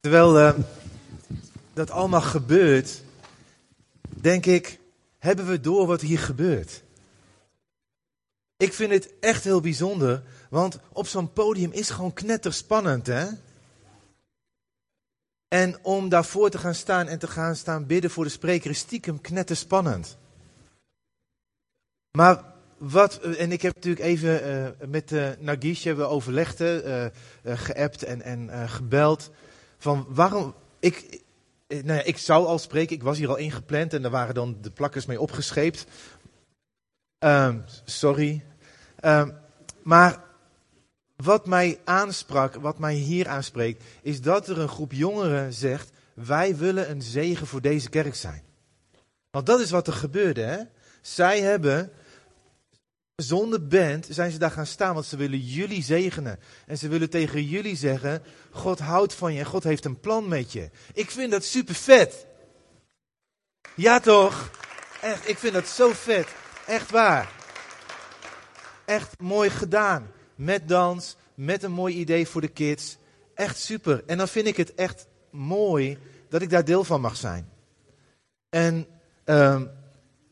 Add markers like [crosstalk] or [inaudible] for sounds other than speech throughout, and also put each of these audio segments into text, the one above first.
Terwijl uh, dat allemaal gebeurt, denk ik, hebben we door wat hier gebeurt? Ik vind het echt heel bijzonder, want op zo'n podium is gewoon knetterspannend, hè? En om daarvoor te gaan staan en te gaan staan bidden voor de spreker is stiekem knetterspannend. Maar wat, en ik heb natuurlijk even uh, met uh, Nagish hebben overlegd, uh, geappt en, en gebeld. Van waarom, ik, nou ja, ik zou al spreken, ik was hier al ingepland en daar waren dan de plakkers mee opgescheept. Um, sorry. Um, maar wat mij aansprak, wat mij hier aanspreekt, is dat er een groep jongeren zegt: Wij willen een zegen voor deze kerk zijn. Want dat is wat er gebeurde. Hè? Zij hebben, zonder band, zijn ze daar gaan staan, want ze willen jullie zegenen. En ze willen tegen jullie zeggen: God houdt van je en God heeft een plan met je. Ik vind dat super vet. Ja toch? Echt, ik vind dat zo vet. Echt waar. Echt mooi gedaan met dans, met een mooi idee voor de kids. Echt super. En dan vind ik het echt mooi dat ik daar deel van mag zijn. En uh,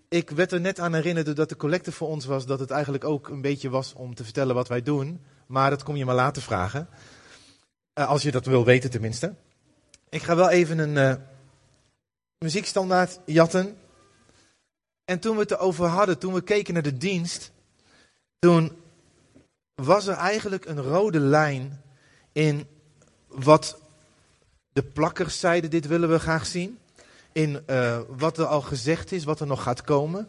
ik werd er net aan herinnerd dat de collecte voor ons was, dat het eigenlijk ook een beetje was om te vertellen wat wij doen. Maar dat kom je maar later vragen. Uh, als je dat wil weten tenminste. Ik ga wel even een uh, muziekstandaard jatten. En toen we het erover hadden, toen we keken naar de dienst, toen was er eigenlijk een rode lijn in wat de plakkers zeiden, dit willen we graag zien. In uh, wat er al gezegd is, wat er nog gaat komen.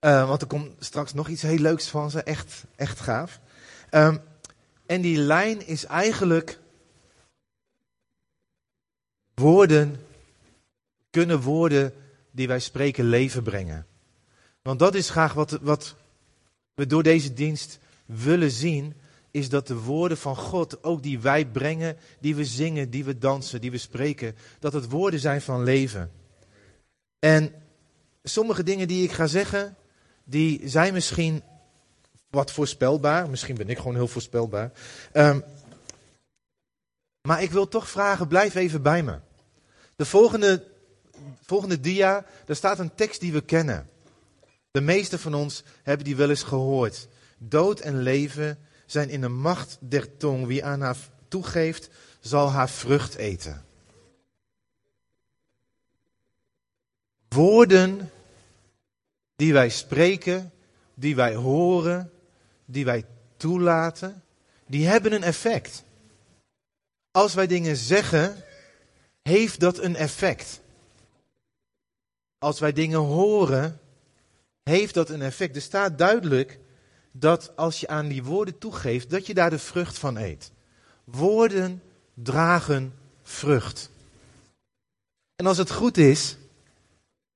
Uh, want er komt straks nog iets heel leuks van ze, echt, echt gaaf. Um, en die lijn is eigenlijk woorden, kunnen woorden die wij spreken leven brengen. Want dat is graag wat, wat we door deze dienst willen zien, is dat de woorden van God, ook die wij brengen, die we zingen, die we dansen, die we spreken, dat het woorden zijn van leven. En sommige dingen die ik ga zeggen, die zijn misschien wat voorspelbaar. Misschien ben ik gewoon heel voorspelbaar. Um, maar ik wil toch vragen, blijf even bij me. De volgende, volgende dia, daar staat een tekst die we kennen. De meeste van ons hebben die wel eens gehoord. Dood en leven zijn in de macht der tong. Wie aan haar toegeeft, zal haar vrucht eten. Woorden die wij spreken, die wij horen, die wij toelaten, die hebben een effect. Als wij dingen zeggen, heeft dat een effect. Als wij dingen horen, heeft dat een effect. Er staat duidelijk dat als je aan die woorden toegeeft, dat je daar de vrucht van eet. Woorden dragen vrucht. En als het goed is,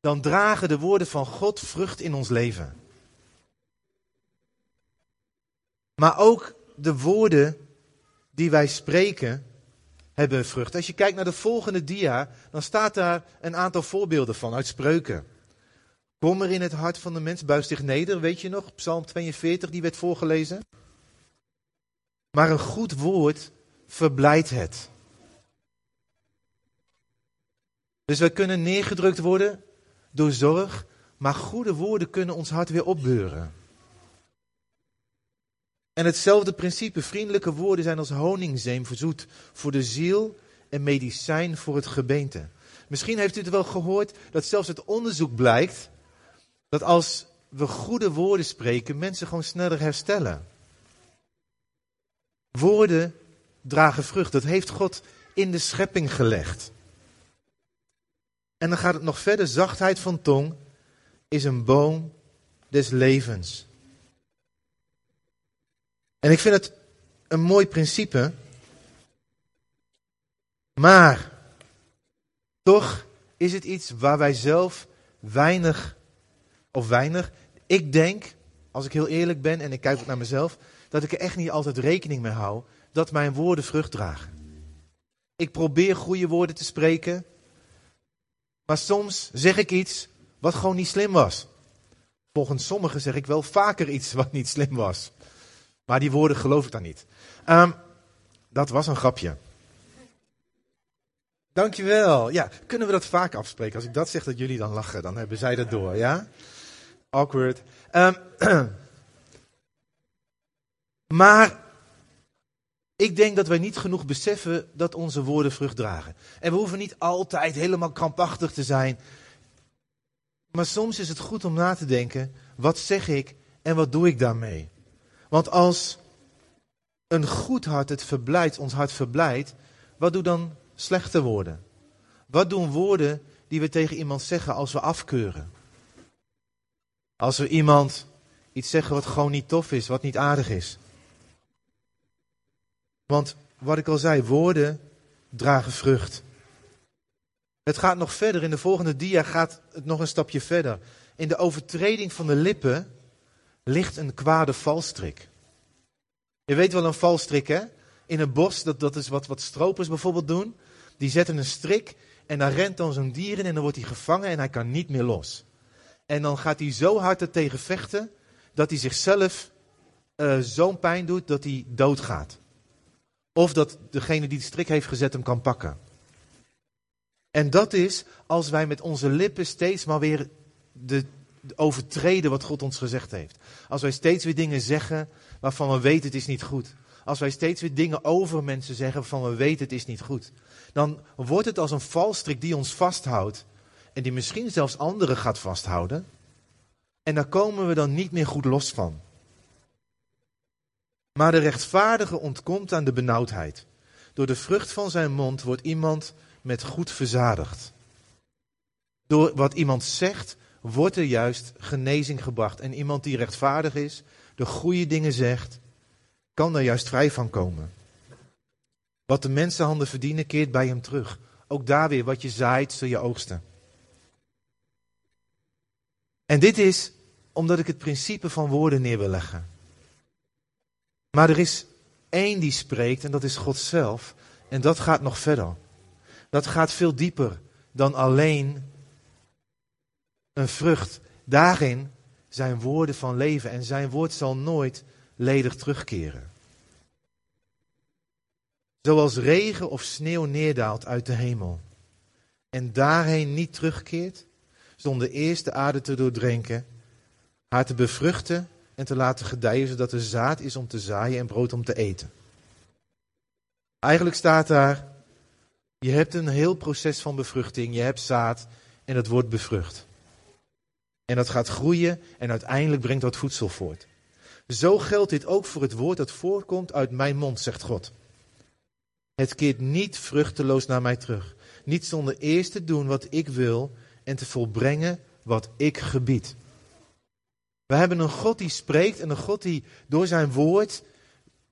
dan dragen de woorden van God vrucht in ons leven. Maar ook de woorden die wij spreken hebben vrucht. Als je kijkt naar de volgende dia, dan staat daar een aantal voorbeelden van uit spreuken. Kom er in het hart van de mens, buig zich neder, weet je nog? Psalm 42, die werd voorgelezen. Maar een goed woord verblijdt het. Dus wij kunnen neergedrukt worden door zorg, maar goede woorden kunnen ons hart weer opbeuren. En hetzelfde principe, vriendelijke woorden zijn als honingzeem verzoet voor de ziel en medicijn voor het gebeente. Misschien heeft u het wel gehoord dat zelfs het onderzoek blijkt dat als we goede woorden spreken, mensen gewoon sneller herstellen. Woorden dragen vrucht. Dat heeft God in de schepping gelegd. En dan gaat het nog verder. Zachtheid van tong is een boom des levens. En ik vind het een mooi principe. Maar toch is het iets waar wij zelf weinig of weinig. Ik denk, als ik heel eerlijk ben en ik kijk ook naar mezelf, dat ik er echt niet altijd rekening mee hou dat mijn woorden vrucht dragen. Ik probeer goede woorden te spreken, maar soms zeg ik iets wat gewoon niet slim was. Volgens sommigen zeg ik wel vaker iets wat niet slim was. Maar die woorden geloof ik dan niet. Um, dat was een grapje. Dankjewel. Ja, kunnen we dat vaak afspreken? Als ik dat zeg dat jullie dan lachen, dan hebben zij dat door, ja? Awkward. Um, [clears throat] maar ik denk dat wij niet genoeg beseffen dat onze woorden vrucht dragen. En we hoeven niet altijd helemaal krampachtig te zijn. Maar soms is het goed om na te denken, wat zeg ik en wat doe ik daarmee? Want als een goed hart het verblijdt, ons hart verblijdt, wat doen dan slechte woorden? Wat doen woorden die we tegen iemand zeggen als we afkeuren? Als we iemand iets zeggen wat gewoon niet tof is, wat niet aardig is. Want wat ik al zei, woorden dragen vrucht. Het gaat nog verder. In de volgende dia gaat het nog een stapje verder. In de overtreding van de lippen ligt een kwade valstrik. Je weet wel een valstrik, hè? In een bos, dat, dat is wat, wat stropers bijvoorbeeld doen. Die zetten een strik en daar rent dan zo'n dier in en dan wordt hij gevangen en hij kan niet meer los. En dan gaat hij zo hard er tegen vechten dat hij zichzelf uh, zo'n pijn doet dat hij doodgaat. Of dat degene die de strik heeft gezet hem kan pakken. En dat is als wij met onze lippen steeds maar weer de, de overtreden wat God ons gezegd heeft. Als wij steeds weer dingen zeggen waarvan we weten het is niet goed. Als wij steeds weer dingen over mensen zeggen waarvan we weten het is niet goed. Dan wordt het als een valstrik die ons vasthoudt. En die misschien zelfs anderen gaat vasthouden. En daar komen we dan niet meer goed los van. Maar de rechtvaardige ontkomt aan de benauwdheid. Door de vrucht van zijn mond wordt iemand met goed verzadigd. Door wat iemand zegt, wordt er juist genezing gebracht. En iemand die rechtvaardig is, de goede dingen zegt, kan daar juist vrij van komen. Wat de mensenhanden verdienen, keert bij hem terug. Ook daar weer, wat je zaait, zul je oogsten. En dit is omdat ik het principe van woorden neer wil leggen. Maar er is één die spreekt en dat is God zelf. En dat gaat nog verder. Dat gaat veel dieper dan alleen een vrucht. Daarin zijn woorden van leven en zijn woord zal nooit ledig terugkeren. Zoals regen of sneeuw neerdaalt uit de hemel en daarheen niet terugkeert, zonder eerst de aarde te doordrenken, haar te bevruchten en te laten gedijen, zodat er zaad is om te zaaien en brood om te eten. Eigenlijk staat daar, je hebt een heel proces van bevruchting, je hebt zaad en het wordt bevrucht. En dat gaat groeien en uiteindelijk brengt dat voedsel voort. Zo geldt dit ook voor het woord dat voorkomt uit mijn mond, zegt God. Het keert niet vruchteloos naar mij terug. Niet zonder eerst te doen wat ik wil en te volbrengen wat ik gebied. We hebben een God die spreekt en een God die door zijn woord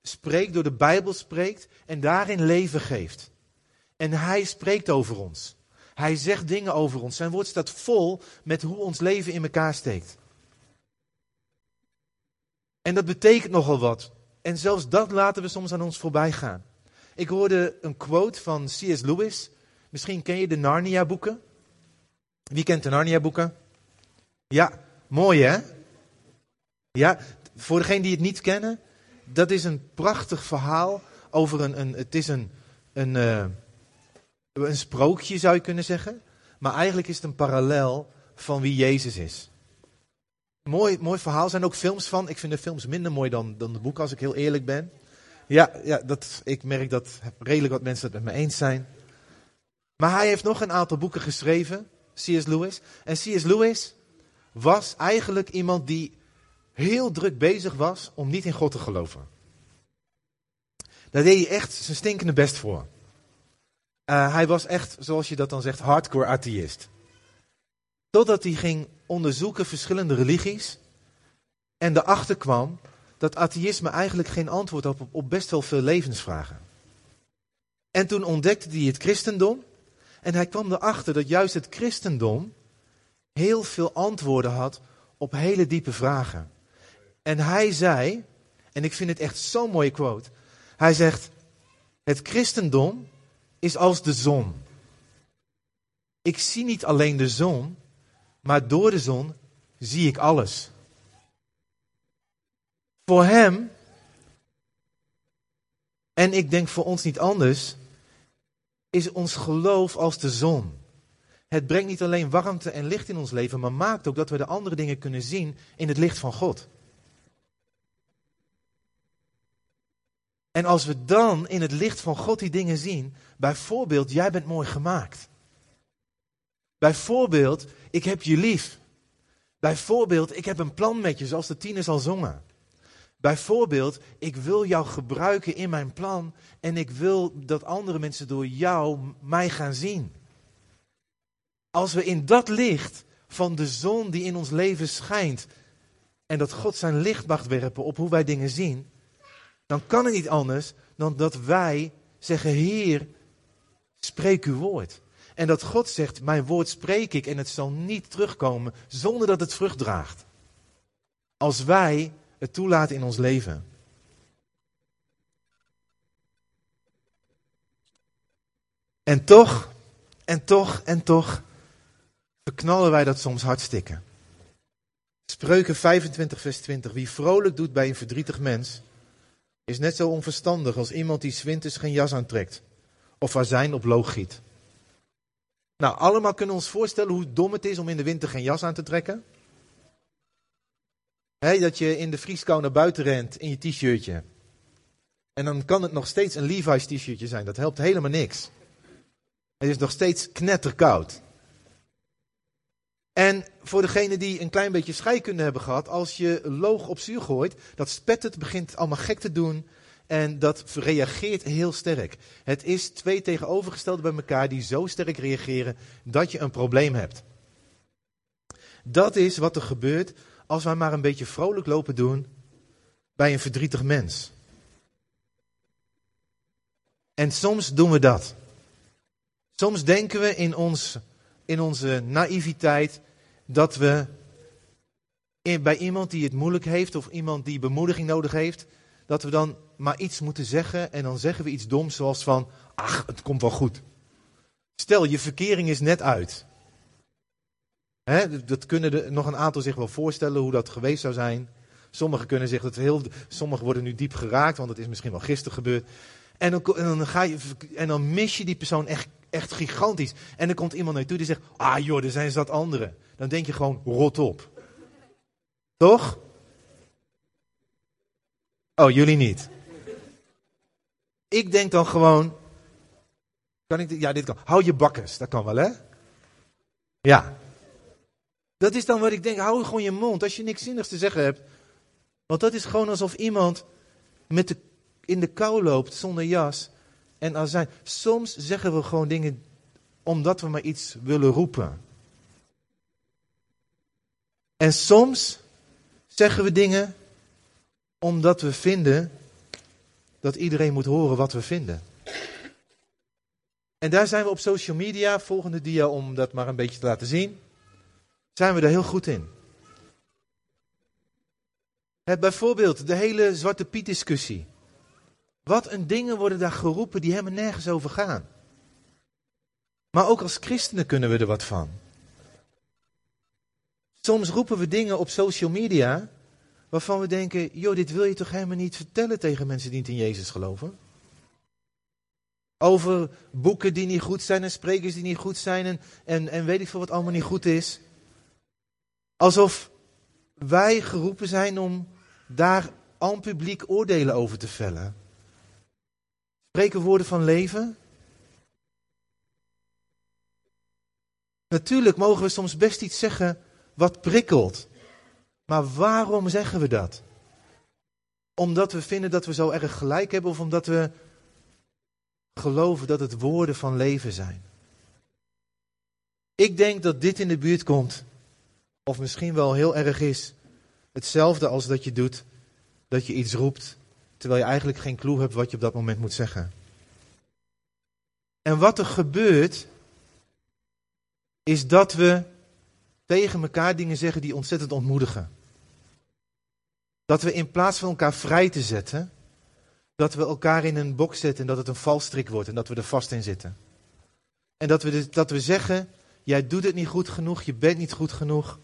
spreekt, door de Bijbel spreekt en daarin leven geeft. En hij spreekt over ons. Hij zegt dingen over ons. Zijn woord staat vol met hoe ons leven in elkaar steekt. En dat betekent nogal wat. En zelfs dat laten we soms aan ons voorbij gaan. Ik hoorde een quote van C.S. Lewis. Misschien ken je de Narnia-boeken. Wie kent de Narnia-boeken? Ja, mooi hè? Ja, voor degenen die het niet kennen, dat is een prachtig verhaal over een, een het is een, een, uh, een sprookje zou je kunnen zeggen. Maar eigenlijk is het een parallel van wie Jezus is. Mooi, mooi verhaal. Er zijn ook films van. Ik vind de films minder mooi dan, dan de boeken, als ik heel eerlijk ben. Ja, ja dat, ik merk dat redelijk wat mensen het met me eens zijn. Maar hij heeft nog een aantal boeken geschreven, C.S. Lewis. En C.S. Lewis was eigenlijk iemand die heel druk bezig was om niet in God te geloven. Daar deed hij echt zijn stinkende best voor. Uh, hij was echt, zoals je dat dan zegt, hardcore atheïst. Totdat hij ging onderzoeken verschillende religies en erachter kwam dat atheïsme eigenlijk geen antwoord had op, op best wel veel levensvragen. En toen ontdekte hij het christendom en hij kwam erachter dat juist het christendom heel veel antwoorden had op hele diepe vragen. En hij zei, en ik vind het echt zo'n mooie quote. Hij zegt, het christendom is als de zon. Ik zie niet alleen de zon, maar door de zon zie ik alles. Voor hem, en ik denk voor ons niet anders, is ons geloof als de zon. Het brengt niet alleen warmte en licht in ons leven, maar maakt ook dat we de andere dingen kunnen zien in het licht van God. En als we dan in het licht van God die dingen zien, bijvoorbeeld, jij bent mooi gemaakt. Bijvoorbeeld, ik heb je lief. Bijvoorbeeld, ik heb een plan met je, zoals de tieners al zongen. Bijvoorbeeld, ik wil jou gebruiken in mijn plan en ik wil dat andere mensen door jou mij gaan zien. Als we in dat licht van de zon die in ons leven schijnt en dat God zijn licht mag werpen op hoe wij dingen zien, dan kan het niet anders dan dat wij zeggen, Heer, spreek uw woord. En dat God zegt, mijn woord spreek ik en het zal niet terugkomen zonder dat het vrucht draagt. Als wij het toelaten in ons leven. En toch, en toch, en toch, verknallen wij dat soms hartstikke. Spreuken 25, vers 20. Wie vrolijk doet bij een verdrietig mens, is net zo onverstandig als iemand die zwinters geen jas aantrekt. Of zijn op loog giet. Nou, allemaal kunnen ons voorstellen hoe dom het is om in de winter geen jas aan te trekken. Dat je in de vrieskou naar buiten rent in je t-shirtje. En dan kan het nog steeds een Levi's t-shirtje zijn. Dat helpt helemaal niks. Het is nog steeds knetterkoud. En voor degene die een klein beetje scheikunde hebben gehad, als je loog op zuur gooit, dat spettert, begint allemaal gek te doen en dat reageert heel sterk. Het is twee tegenovergestelde bij elkaar die zo sterk reageren dat je een probleem hebt. Dat is wat er gebeurt als wij maar een beetje vrolijk lopen doen bij een verdrietig mens. En soms doen we dat. Soms denken we in, ons, in onze naïviteit dat we bij iemand die het moeilijk heeft of iemand die bemoediging nodig heeft, dat we dan maar iets moeten zeggen en dan zeggen we iets doms zoals van, ach, het komt wel goed. Stel, je verkering is net uit. Dat kunnen er nog een aantal zich wel voorstellen hoe dat geweest zou zijn. Sommigen kunnen zich dat heel, sommigen worden nu diep geraakt, want het is misschien wel gisteren gebeurd. En dan, en dan, ga je, en dan mis je die persoon echt, echt gigantisch. En dan komt iemand naar toe die zegt, ah joh, er zijn zat anderen. Dan denk je gewoon, rot op. Toch? Oh, jullie niet. Ik denk dan gewoon. Kan ik, ja, dit kan. Hou je bakkes, dat kan wel, hè? Ja. Dat is dan wat ik denk. Hou gewoon je mond als je niks zinnigs te zeggen hebt. Want dat is gewoon alsof iemand met de, in de kou loopt zonder jas en azijn. Soms zeggen we gewoon dingen omdat we maar iets willen roepen. En soms zeggen we dingen omdat we vinden dat iedereen moet horen wat we vinden. En daar zijn we op social media, volgende dia om dat maar een beetje te laten zien, zijn we er heel goed in. bijvoorbeeld de hele Zwarte Piet discussie. Wat een dingen worden daar geroepen die helemaal nergens over gaan. Maar ook als christenen kunnen we er wat van. Soms roepen we dingen op social media waarvan we denken, joh, dit wil je toch helemaal niet vertellen tegen mensen die niet in Jezus geloven? Over boeken die niet goed zijn en sprekers die niet goed zijn en, en, en weet ik veel wat allemaal niet goed is. Alsof wij geroepen zijn om daar aan publiek oordelen over te vellen. Spreken woorden van leven? Natuurlijk mogen we soms best iets zeggen wat prikkelt. Maar waarom zeggen we dat? Omdat we vinden dat we zo erg gelijk hebben of omdat we geloven dat het woorden van leven zijn? Ik denk dat dit in de buurt komt, of misschien wel heel erg is, hetzelfde als dat je doet, dat je iets roept, terwijl je eigenlijk geen clue hebt wat je op dat moment moet zeggen. En wat er gebeurt, is dat we tegen elkaar dingen zeggen die ontzettend ontmoedigen. Dat we in plaats van elkaar vrij te zetten, dat we elkaar in een box zetten en dat het een valstrik wordt en dat we er vast in zitten. En dat we, dat we zeggen, jij doet het niet goed genoeg, je bent niet goed genoeg,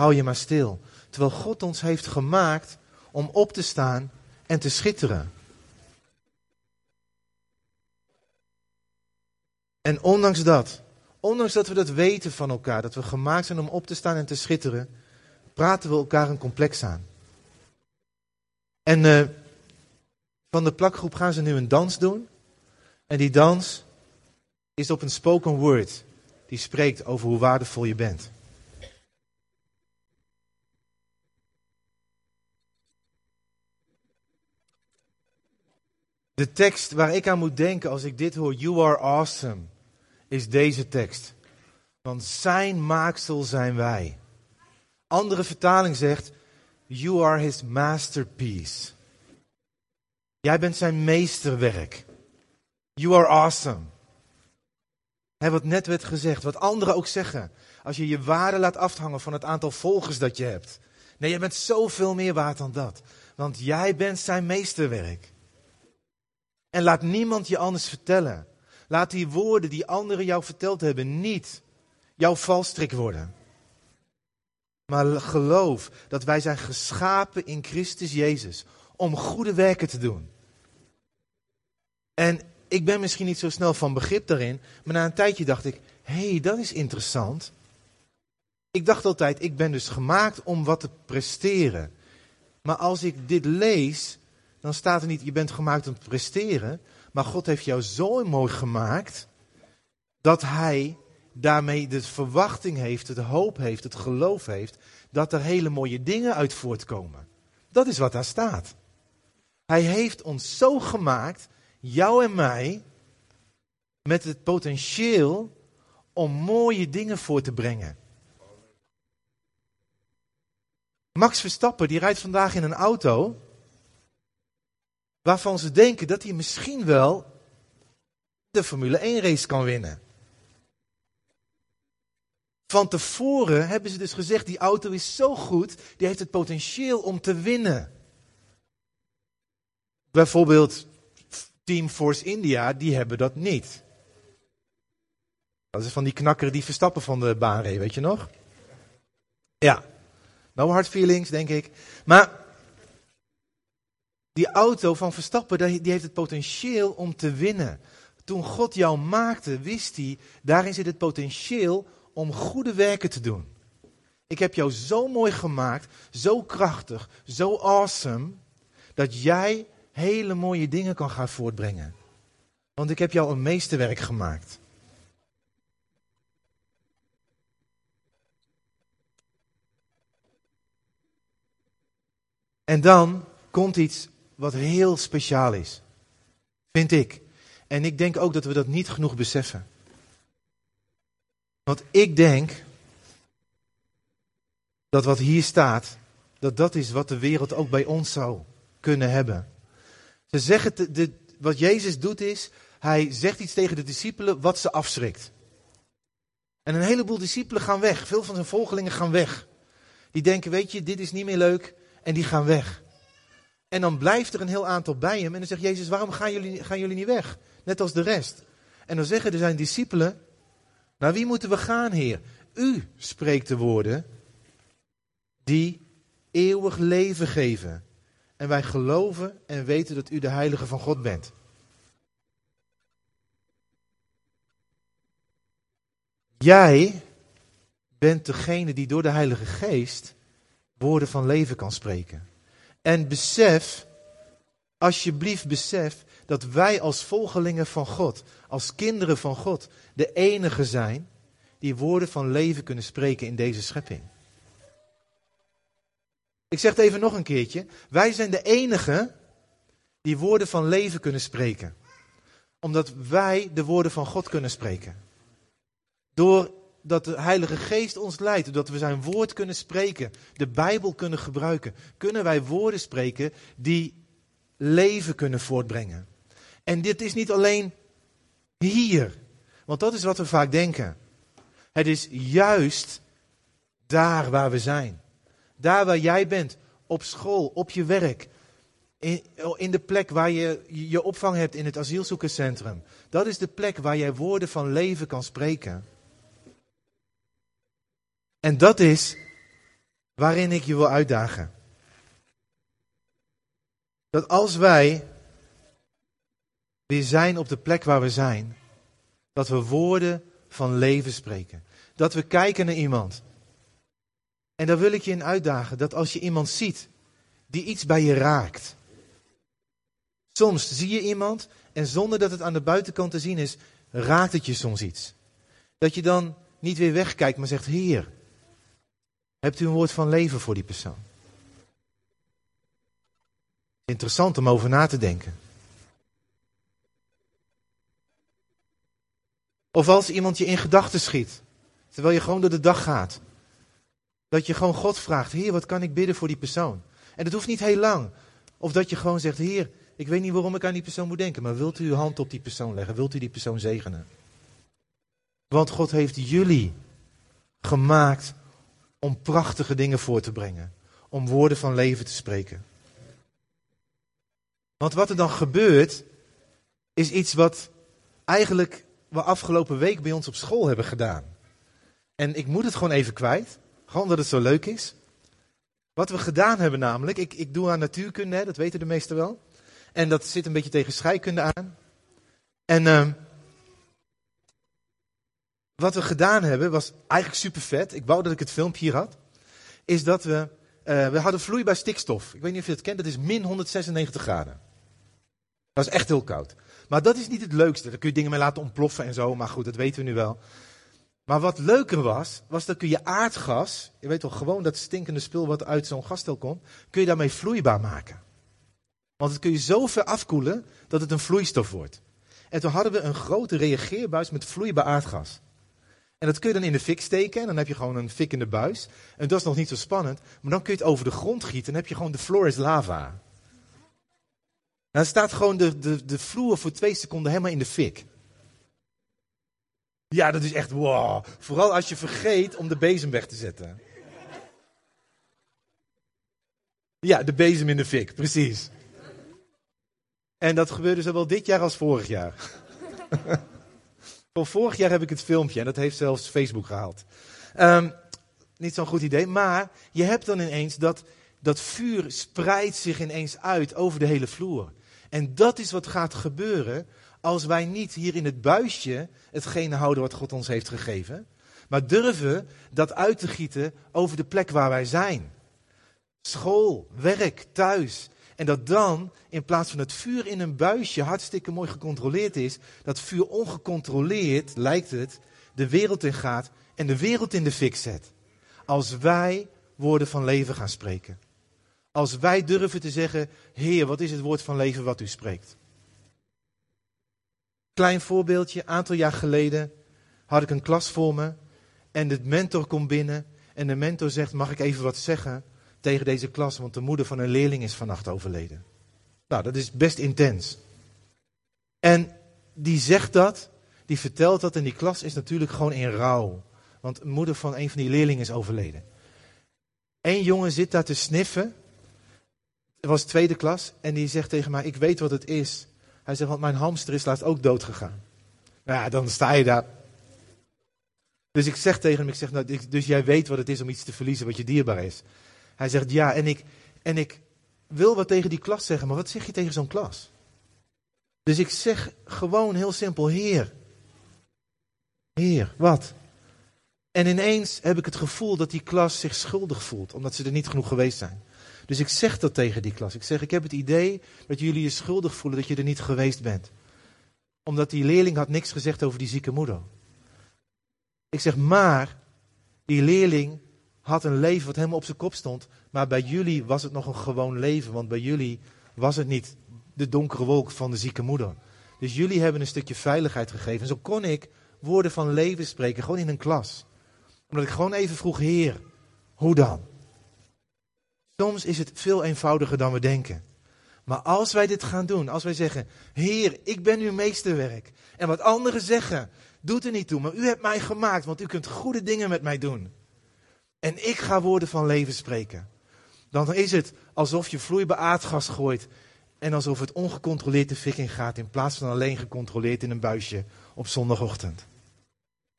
hou je maar stil. Terwijl God ons heeft gemaakt om op te staan en te schitteren. En ondanks dat, ondanks dat we dat weten van elkaar, dat we gemaakt zijn om op te staan en te schitteren, praten we elkaar een complex aan. En uh, van de plakgroep gaan ze nu een dans doen. En die dans is op een spoken word. Die spreekt over hoe waardevol je bent. De tekst waar ik aan moet denken als ik dit hoor, You are awesome, is deze tekst. Want zijn maaksel zijn wij. Andere vertaling zegt, You are his masterpiece. Jij bent zijn meesterwerk. You are awesome. He, wat net werd gezegd, wat anderen ook zeggen. Als je je waarde laat afhangen van het aantal volgers dat je hebt. Nee, je bent zoveel meer waard dan dat. Want jij bent zijn meesterwerk. En laat niemand je anders vertellen. Laat die woorden die anderen jou verteld hebben niet jouw valstrik worden. Maar geloof dat wij zijn geschapen in Christus Jezus om goede werken te doen. En ik ben misschien niet zo snel van begrip daarin, maar na een tijdje dacht ik, hé, hey, dat is interessant. Ik dacht altijd, ik ben dus gemaakt om wat te presteren. Maar als ik dit lees, dan staat er niet, je bent gemaakt om te presteren. Maar God heeft jou zo mooi gemaakt, dat Hij daarmee de verwachting heeft, het hoop heeft, het geloof heeft, dat er hele mooie dingen uit voortkomen. Dat is wat daar staat. Hij heeft ons zo gemaakt, jou en mij, met het potentieel om mooie dingen voor te brengen. Max Verstappen die rijdt vandaag in een auto waarvan ze denken dat hij misschien wel de Formule 1 race kan winnen. Van tevoren hebben ze dus gezegd, die auto is zo goed, die heeft het potentieel om te winnen. Bijvoorbeeld Team Force India, die hebben dat niet. Dat is van die knakker die verstappen van de baan reed, weet je nog? Ja, no hard feelings, denk ik. Maar die auto van Verstappen, die heeft het potentieel om te winnen. Toen God jou maakte, wist hij, daarin zit het potentieel om goede werken te doen. Ik heb jou zo mooi gemaakt, zo krachtig, zo awesome, dat jij hele mooie dingen kan gaan voortbrengen. Want ik heb jou een meesterwerk gemaakt. En dan komt iets wat heel speciaal is. Vind ik. En ik denk ook dat we dat niet genoeg beseffen. Want ik denk dat wat hier staat, dat dat is wat de wereld ook bij ons zou kunnen hebben. Ze zeggen, de, wat Jezus doet is, hij zegt iets tegen de discipelen wat ze afschrikt. En een heleboel discipelen gaan weg. Veel van zijn volgelingen gaan weg. Die denken, weet je, dit is niet meer leuk. En die gaan weg. En dan blijft er een heel aantal bij hem. En dan zegt Jezus, waarom gaan jullie, gaan jullie niet weg? Net als de rest. En dan zeggen er zijn discipelen, naar wie moeten we gaan, Heer? U spreekt de woorden die eeuwig leven geven. En wij geloven en weten dat u de heilige van God bent. Jij bent degene die door de Heilige Geest woorden van leven kan spreken. En besef, alsjeblieft besef, dat wij als volgelingen van God, als kinderen van God, de enige zijn die woorden van leven kunnen spreken in deze schepping. Ik zeg het even nog een keertje. Wij zijn de enige die woorden van leven kunnen spreken. Omdat wij de woorden van God kunnen spreken. Doordat de Heilige Geest ons leidt, doordat we zijn woord kunnen spreken, de Bijbel kunnen gebruiken, kunnen wij woorden spreken die leven kunnen voortbrengen. En dit is niet alleen hier, want dat is wat we vaak denken. Het is juist daar waar we zijn. Daar waar jij bent, op school, op je werk, in de plek waar je je opvang hebt in het asielzoekerscentrum. Dat is de plek waar jij woorden van leven kan spreken. En dat is waarin ik je wil uitdagen. Dat als wij weer zijn op de plek waar we zijn, Dat we woorden van leven spreken. Dat we kijken naar iemand. En daar wil ik je in uitdagen dat als je iemand ziet die iets bij je raakt. Soms zie je iemand en zonder dat het aan de buitenkant te zien is, raakt het je soms iets. Dat je dan niet weer wegkijkt, maar zegt: Heer, hebt u een woord van leven voor die persoon? Interessant om over na te denken. Of als iemand je in gedachten schiet, terwijl je gewoon door de dag gaat. Dat je gewoon God vraagt, Heer, wat kan ik bidden voor die persoon? En dat hoeft niet heel lang. Of dat je gewoon zegt, Heer, ik weet niet waarom ik aan die persoon moet denken, maar wilt u uw hand op die persoon leggen? Wilt u die persoon zegenen? Want God heeft jullie gemaakt om prachtige dingen voor te brengen. Om woorden van leven te spreken. Want wat er dan gebeurt, is iets wat eigenlijk we afgelopen week bij ons op school hebben gedaan. En ik moet het gewoon even kwijt. Gewoon omdat het zo leuk is. Wat we gedaan hebben namelijk, ik, ik doe aan natuurkunde, dat weten de meesten wel. En dat zit een beetje tegen scheikunde aan. En uh, wat we gedaan hebben was eigenlijk super vet. Ik wou dat ik het filmpje hier had. Is dat we, uh, we hadden vloeibaar stikstof. Ik weet niet of je het kent, dat is min 196 graden. Dat is echt heel koud. Maar dat is niet het leukste. Daar kun je dingen mee laten ontploffen en zo. Maar goed, dat weten we nu wel. Maar wat leuker was, was dat kun je aardgas, je weet toch gewoon dat stinkende spul wat uit zo'n gasstel komt, kun je daarmee vloeibaar maken. Want het kun je zo ver afkoelen dat het een vloeistof wordt. En toen hadden we een grote reageerbuis met vloeibaar aardgas. En dat kun je dan in de fik steken en dan heb je gewoon een fik in de buis. En dat is nog niet zo spannend, maar dan kun je het over de grond gieten en dan heb je gewoon de floor is lava. Dan staat gewoon de, de, de vloer voor twee seconden helemaal in de fik. Ja, dat is echt wow. Vooral als je vergeet om de bezem weg te zetten. Ja, de bezem in de fik, precies. En dat gebeurde zowel dit jaar als vorig jaar. [laughs] Vorig jaar heb ik het filmpje en dat heeft zelfs Facebook gehaald. Um, niet zo'n goed idee, maar je hebt dan ineens dat, dat vuur spreidt zich ineens uit over de hele vloer. En dat is wat gaat gebeuren als wij niet hier in het buisje hetgene houden wat God ons heeft gegeven, maar durven dat uit te gieten over de plek waar wij zijn. School, werk, thuis. En dat dan, in plaats van het vuur in een buisje hartstikke mooi gecontroleerd is, dat vuur ongecontroleerd, lijkt het, de wereld in gaat en de wereld in de fik zet. Als wij woorden van leven gaan spreken. Als wij durven te zeggen, Heer, wat is het woord van leven wat u spreekt? Klein voorbeeldje, aantal jaar geleden had ik een klas voor me en de mentor komt binnen en de mentor zegt, mag ik even wat zeggen tegen deze klas, want de moeder van een leerling is vannacht overleden. Nou, dat is best intens. En die zegt dat, die vertelt dat en die klas is natuurlijk gewoon in rouw. Want de moeder van een van die leerlingen is overleden. Eén jongen zit daar te sniffen. Het was tweede klas. En die zegt tegen mij, ik weet wat het is. Hij zegt, want mijn hamster is laatst ook dood gegaan. Nou ja, dan sta je daar. Dus ik zeg tegen hem, ik zeg, nou, dus jij weet wat het is om iets te verliezen wat je dierbaar is. Hij zegt, ja, en ik, en ik wil wat tegen die klas zeggen, maar wat zeg je tegen zo'n klas? Dus ik zeg gewoon heel simpel, Heer. Heer, wat? En ineens heb ik het gevoel dat die klas zich schuldig voelt, omdat ze er niet genoeg geweest zijn. Dus ik zeg dat tegen die klas. Ik zeg, ik heb het idee dat jullie je schuldig voelen dat je er niet geweest bent. Omdat die leerling had niks gezegd over die zieke moeder. Ik zeg, maar die leerling had een leven wat helemaal op zijn kop stond. Maar bij jullie was het nog een gewoon leven. Want bij jullie was het niet de donkere wolk van de zieke moeder. Dus jullie hebben een stukje veiligheid gegeven. En zo kon ik woorden van leven spreken, gewoon in een klas. Omdat ik gewoon even vroeg, Heer, hoe dan? Soms is het veel eenvoudiger dan we denken. Maar als wij dit gaan doen, als wij zeggen, Heer, ik ben uw meesterwerk. En wat anderen zeggen, doet er niet toe, maar u hebt mij gemaakt, want u kunt goede dingen met mij doen. En ik ga woorden van leven spreken. Dan is het alsof je vloeibaar aardgas gooit en alsof het ongecontroleerd de fik gaat in plaats van alleen gecontroleerd in een buisje op zondagochtend.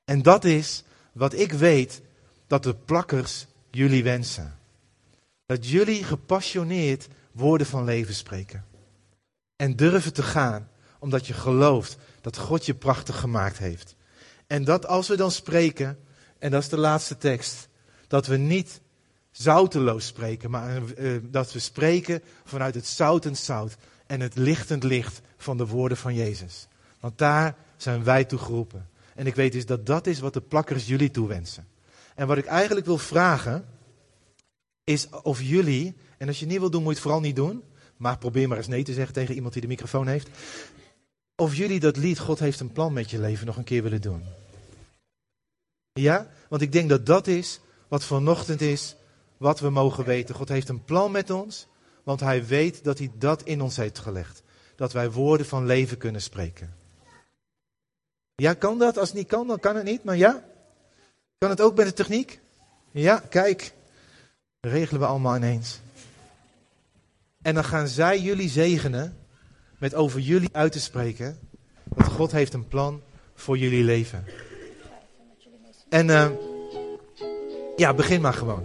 En dat is wat ik weet dat de plakkers jullie wensen. Dat jullie gepassioneerd woorden van leven spreken. En durven te gaan omdat je gelooft dat God je prachtig gemaakt heeft. En dat als we dan spreken, en dat is de laatste tekst, dat we niet zouteloos spreken, maar uh, dat we spreken vanuit het zoutend zout en het lichtend licht van de woorden van Jezus. Want daar zijn wij toe geroepen. En ik weet dus dat dat is wat de plakkers jullie toewensen. En wat ik eigenlijk wil vragen, is of jullie, en als je niet wil doen, moet je het vooral niet doen, maar probeer maar eens nee te zeggen tegen iemand die de microfoon heeft. Of jullie dat lied, God heeft een plan met je leven, nog een keer willen doen. Ja, want ik denk dat dat is wat vanochtend is, wat we mogen weten. God heeft een plan met ons, want Hij weet dat Hij dat in ons heeft gelegd. Dat wij woorden van leven kunnen spreken. Ja, kan dat? Als het niet kan, dan kan het niet, maar ja. Kan het ook bij de techniek? Ja, kijk. Dat regelen we allemaal ineens. En dan gaan zij jullie zegenen met over jullie uit te spreken dat God heeft een plan voor jullie leven. En uh, ja, begin maar gewoon.